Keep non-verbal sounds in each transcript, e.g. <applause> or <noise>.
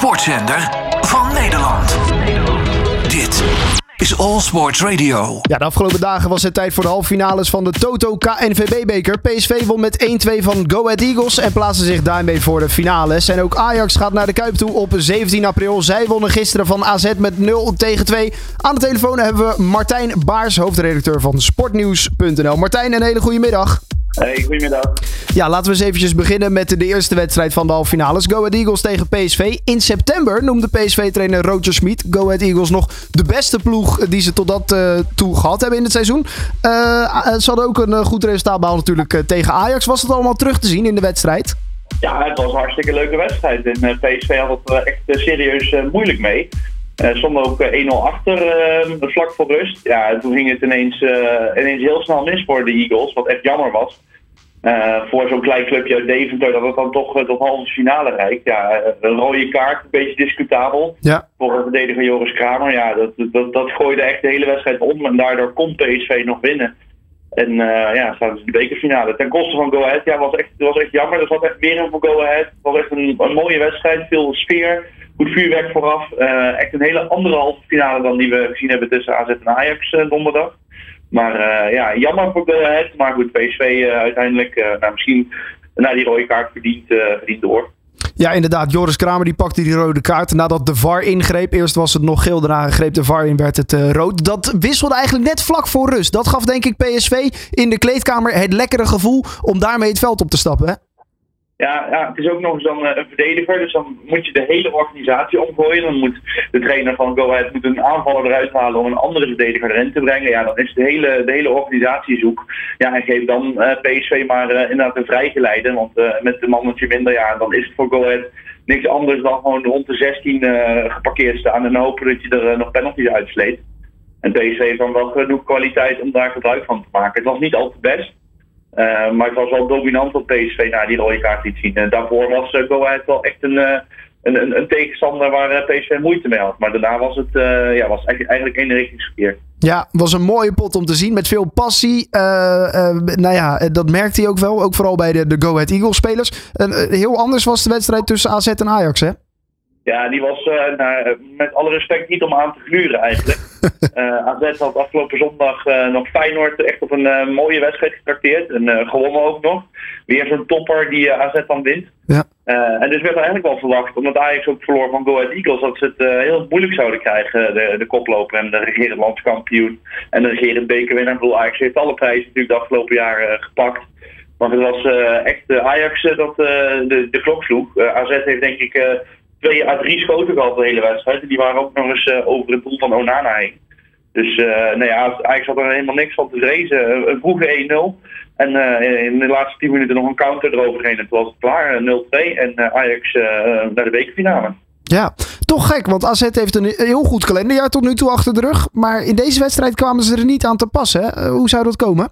sportzender van Nederland. Dit is All Sports Radio. Ja, de afgelopen dagen was het tijd voor de halve finales van de Toto KNVB-beker. PSV won met 1-2 van Go Ahead Eagles en plaatste zich daarmee voor de finales. En ook Ajax gaat naar de Kuip toe op 17 april. Zij wonnen gisteren van AZ met 0 tegen 2. Aan de telefoon hebben we Martijn Baars, hoofdredacteur van Sportnieuws.nl. Martijn, een hele goede middag. Hey, goedemiddag. Ja, laten we eens eventjes beginnen met de eerste wedstrijd van de halve finales. Go Ahead Eagles tegen PSV. In september noemde PSV-trainer Roger Smit Go Ahead Eagles nog de beste ploeg die ze tot dat uh, toe gehad hebben in het seizoen. Uh, ze hadden ook een goed resultaat behaald natuurlijk tegen Ajax. Was het allemaal terug te zien in de wedstrijd? Ja, het was een hartstikke leuke wedstrijd. En PSV had het echt serieus moeilijk mee. Uh, stonden ook 1-0 achter vlak voor rust. Ja, toen ging het ineens, ineens heel snel mis voor de Eagles, wat echt jammer was. Uh, voor zo'n klein clubje uit Deventer, dat het dan toch tot halve finale reikt. Ja, een rode kaart, een beetje discutabel. Ja. Voor de verdediger Joris Kramer. Ja, dat, dat, dat gooide echt de hele wedstrijd om. En daardoor kon PSV nog winnen. En uh, ja, staan ze in de bekerfinale. Ten koste van Go Ahead. Ja, was echt, was echt jammer. Er zat echt meer voor Go Ahead. Het was echt een, een mooie wedstrijd. Veel sfeer. Goed vuurwerk vooraf. echt een hele andere halve finale dan die we gezien hebben tussen AZ en Ajax donderdag. Maar uh, ja, jammer voor Ahead. Maar goed, PSV uh, uiteindelijk uh, nou, misschien na die rode kaart verdient, verdient door. Ja, inderdaad. Joris Kramer die pakte die rode kaart nadat de VAR ingreep. Eerst was het nog geel, daarna greep de VAR in, werd het rood. Dat wisselde eigenlijk net vlak voor rust. Dat gaf denk ik PSV in de kleedkamer het lekkere gevoel om daarmee het veld op te stappen. Hè? Ja, ja, het is ook nog eens dan een verdediger, dus dan moet je de hele organisatie omgooien. Dan moet de trainer van Go Ahead moet een aanvaller eruit halen om een andere verdediger erin te brengen. Ja, dan is de hele, de hele organisatie zoek. Ja, en geef dan uh, PSV maar uh, inderdaad een vrijgeleide, want met een mannetje minder, ja, dan is het voor Go Ahead niks anders dan gewoon rond de 16 geparkeerd staan en hopen dat je er nog penalties uitsleet. En PSV heeft dan wel genoeg kwaliteit om daar gebruik van te maken. Het was niet al te best. Uh, maar het was wel dominant op PSV na die rode kaart liet zien. En daarvoor was uh, Go Ahead wel echt een, uh, een, een, tegenstander waar PSV moeite mee had. Maar daarna was het ja, was eigenlijk eenrichtingsverkeer. Ja, was een mooie pot om te zien met veel passie. nou ja, dat merkte hij ook wel. Ook vooral bij de, de Go Ahead Eagles spelers. heel anders was de wedstrijd tussen AZ en Ajax, hè? Ja, die was uh, nou, met alle respect niet om aan te gluren eigenlijk. uh, <laughs> AZ had afgelopen zondag uh, nog Feyenoord echt op een mooie wedstrijd getrakteerd. En gewonnen ook nog. Weer zo'n topper die AZ dan wint. Ja. en dus werd eigenlijk wel verwacht, omdat Ajax ook verloor van Go Ahead Eagles, dat ze het heel moeilijk zouden krijgen, de, de koploper en de regerend landskampioen en de regerend bekerwinnaar. Ik bedoel, Ajax heeft alle prijzen natuurlijk de afgelopen jaren gepakt. Maar het was echt Ajax dat de, de klok sloeg. AZ heeft denk ik twee à drie schoten gehad de hele wedstrijd. En die waren ook nog eens uh, over het doel van Onana heen. Dus uh, nee, Ajax had er helemaal niks van te vrezen. Een vroege 1-0. En in de laatste 10 minuten nog een counter eroverheen. En toen was het klaar, 0-2. En Ajax naar de bekerfinale. Ja, toch gek, want AZ heeft een heel goed kalenderjaar tot nu toe achter de rug. Maar in deze wedstrijd kwamen ze er niet aan te passen. Hoe zou dat komen?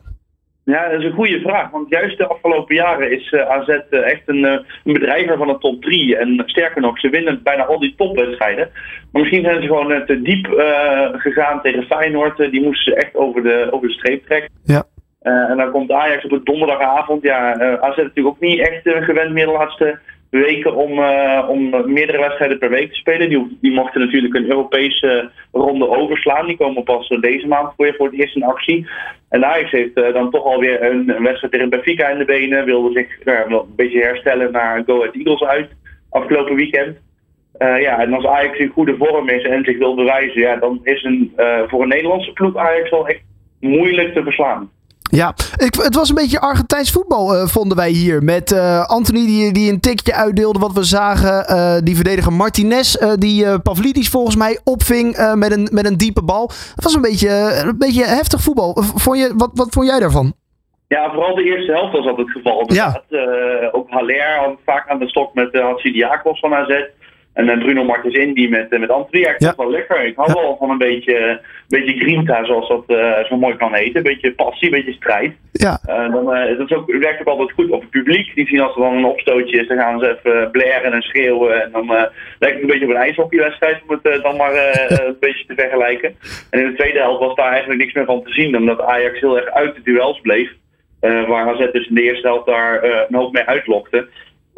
Ja, dat is een goede vraag. Want juist de afgelopen jaren is uh, AZ uh, echt een, uh, een bedrijver van de top 3. En sterker nog, ze winnen bijna al die topwedstrijden. Maar misschien zijn ze gewoon te diep gegaan tegen Feyenoord. die moesten ze echt over de, over de streep trekken. Ja. en dan komt Ajax op een donderdagavond. Ja, AZ natuurlijk ook niet echt gewend meer de laatste weken om, uh, om meerdere wedstrijden per week te spelen. Die, die mochten natuurlijk een Europese ronde overslaan. Die komen pas deze maand voor, voor het eerst in actie. En Ajax heeft uh, dan toch alweer een, een wedstrijd tegen Benfica in de benen. Wilde zich uh, een beetje herstellen naar Go Ahead Eagles uit afgelopen weekend. ja, en als Ajax in goede vorm is en zich wil bewijzen, ja, dan is een, voor een Nederlandse ploeg Ajax wel echt moeilijk te verslaan. Ja, ik, het was een beetje Argentijns voetbal, uh, vonden wij hier. Met uh, Anthony die, die een tikje uitdeelde, wat we zagen. Uh, die verdediger Martinez, die Pavlidis volgens mij opving met, een, met een diepe bal. Het was een beetje, een beetje heftig voetbal. Vond je, wat, wat vond jij daarvan? Ja, vooral de eerste helft was dat het geval. Ja. ook Haller vaak aan de stok met uh, Hatsidiakos van AZ. En uh, Bruno Martens Indy met, uh, met Antwi. Ja, ik ja. wel lekker. Ik hou ja. wel van een beetje, een beetje grinta, zoals dat uh, zo mooi kan heten. Een beetje passie, een beetje strijd. Ja. dan, dat is ook, werkt ook altijd goed op het publiek. Die zien als er dan een opstootje is, dan gaan ze even blaren en schreeuwen. En dan lijkt het een beetje op een ijshockeywedstrijd, om het dan maar <laughs> een beetje te vergelijken. En in de tweede helft was daar eigenlijk niks meer van te zien, omdat Ajax heel erg uit de duels bleef. waar AZ dus in de eerste helft daar een hoop mee uitlokte.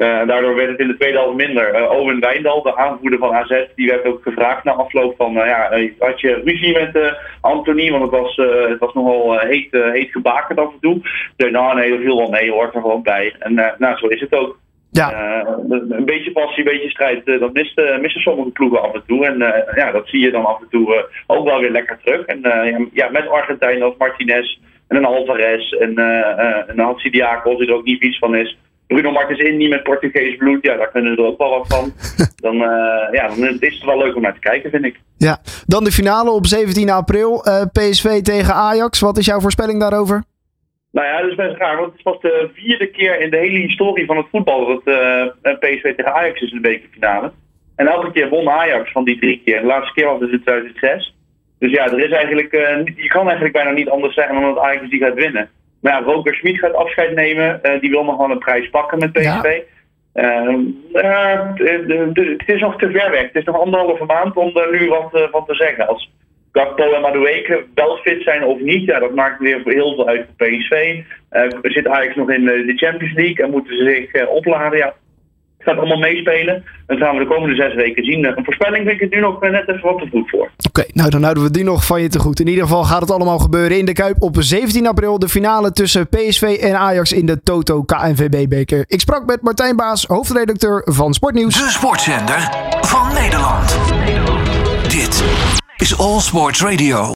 Uh, daardoor werd het in de tweede helft minder. Uh, Owen Wijndal, de aanvoerder van AZ, die werd ook gevraagd na afloop van, uh, ja, had je ruzie met Anthony, want het was, het was nogal heet, heet gebakerd af en toe. Dus nou nee, dat viel wel mee, hoort er gewoon bij. En nou, zo is het ook. Ja. een beetje passie, een beetje strijd, dat misten, misten sommige ploegen af en toe. En ja, dat zie je dan af en toe ook wel weer lekker terug. En ja, met Argentijn als Martinez en een Alvarez en een Hansi Diakos, die er ook niet vies van is. Bruno Martens in, niet met Portugees bloed. Ja, daar kunnen we er ook wel wat van. <laughs> Dan, uh, ja, dan is het wel leuk om naar te kijken, vind ik. Ja, dan de finale op 17 april. Uh, eh, PSV tegen Ajax. Wat is jouw voorspelling daarover? Nou ja, dat is best raar. Want het was de vierde keer in de hele historie van het voetbal dat uh, eh, PSV tegen Ajax is in de bekerfinale. En elke keer won Ajax van die drie keer. De laatste keer was het in 2006. Dus ja, er is eigenlijk, je kan eigenlijk bijna niet anders zeggen dan dat Ajax die gaat winnen. Maar ja, Roker Schmid gaat afscheid nemen. Uh, die wil nog wel een prijs pakken met PSV. Ja. Uh, het is nog te ver weg. Het is nog anderhalve maand om er nu wat van te zeggen. Als Gakpo en Madueke wel fit zijn of niet, ja, dat maakt weer heel veel uit voor PSV. Zit Ajax nog in de Champions League en moeten ze zich opladen? Ja, gaat allemaal meespelen. Dat gaan we de komende zes weken zien. Een voorspelling vind ik het nu nog net even wat te goed voor. Oké, nou dan houden we die nog van je te goed. In ieder geval gaat het allemaal gebeuren in de Kuip op 17 april. De finale tussen PSV en Ajax in de Toto KNVB-beker. Ik sprak met Martijn Baas, hoofdredacteur van Sportnieuws. De sportzender van Nederland. Dit is All Sports Radio.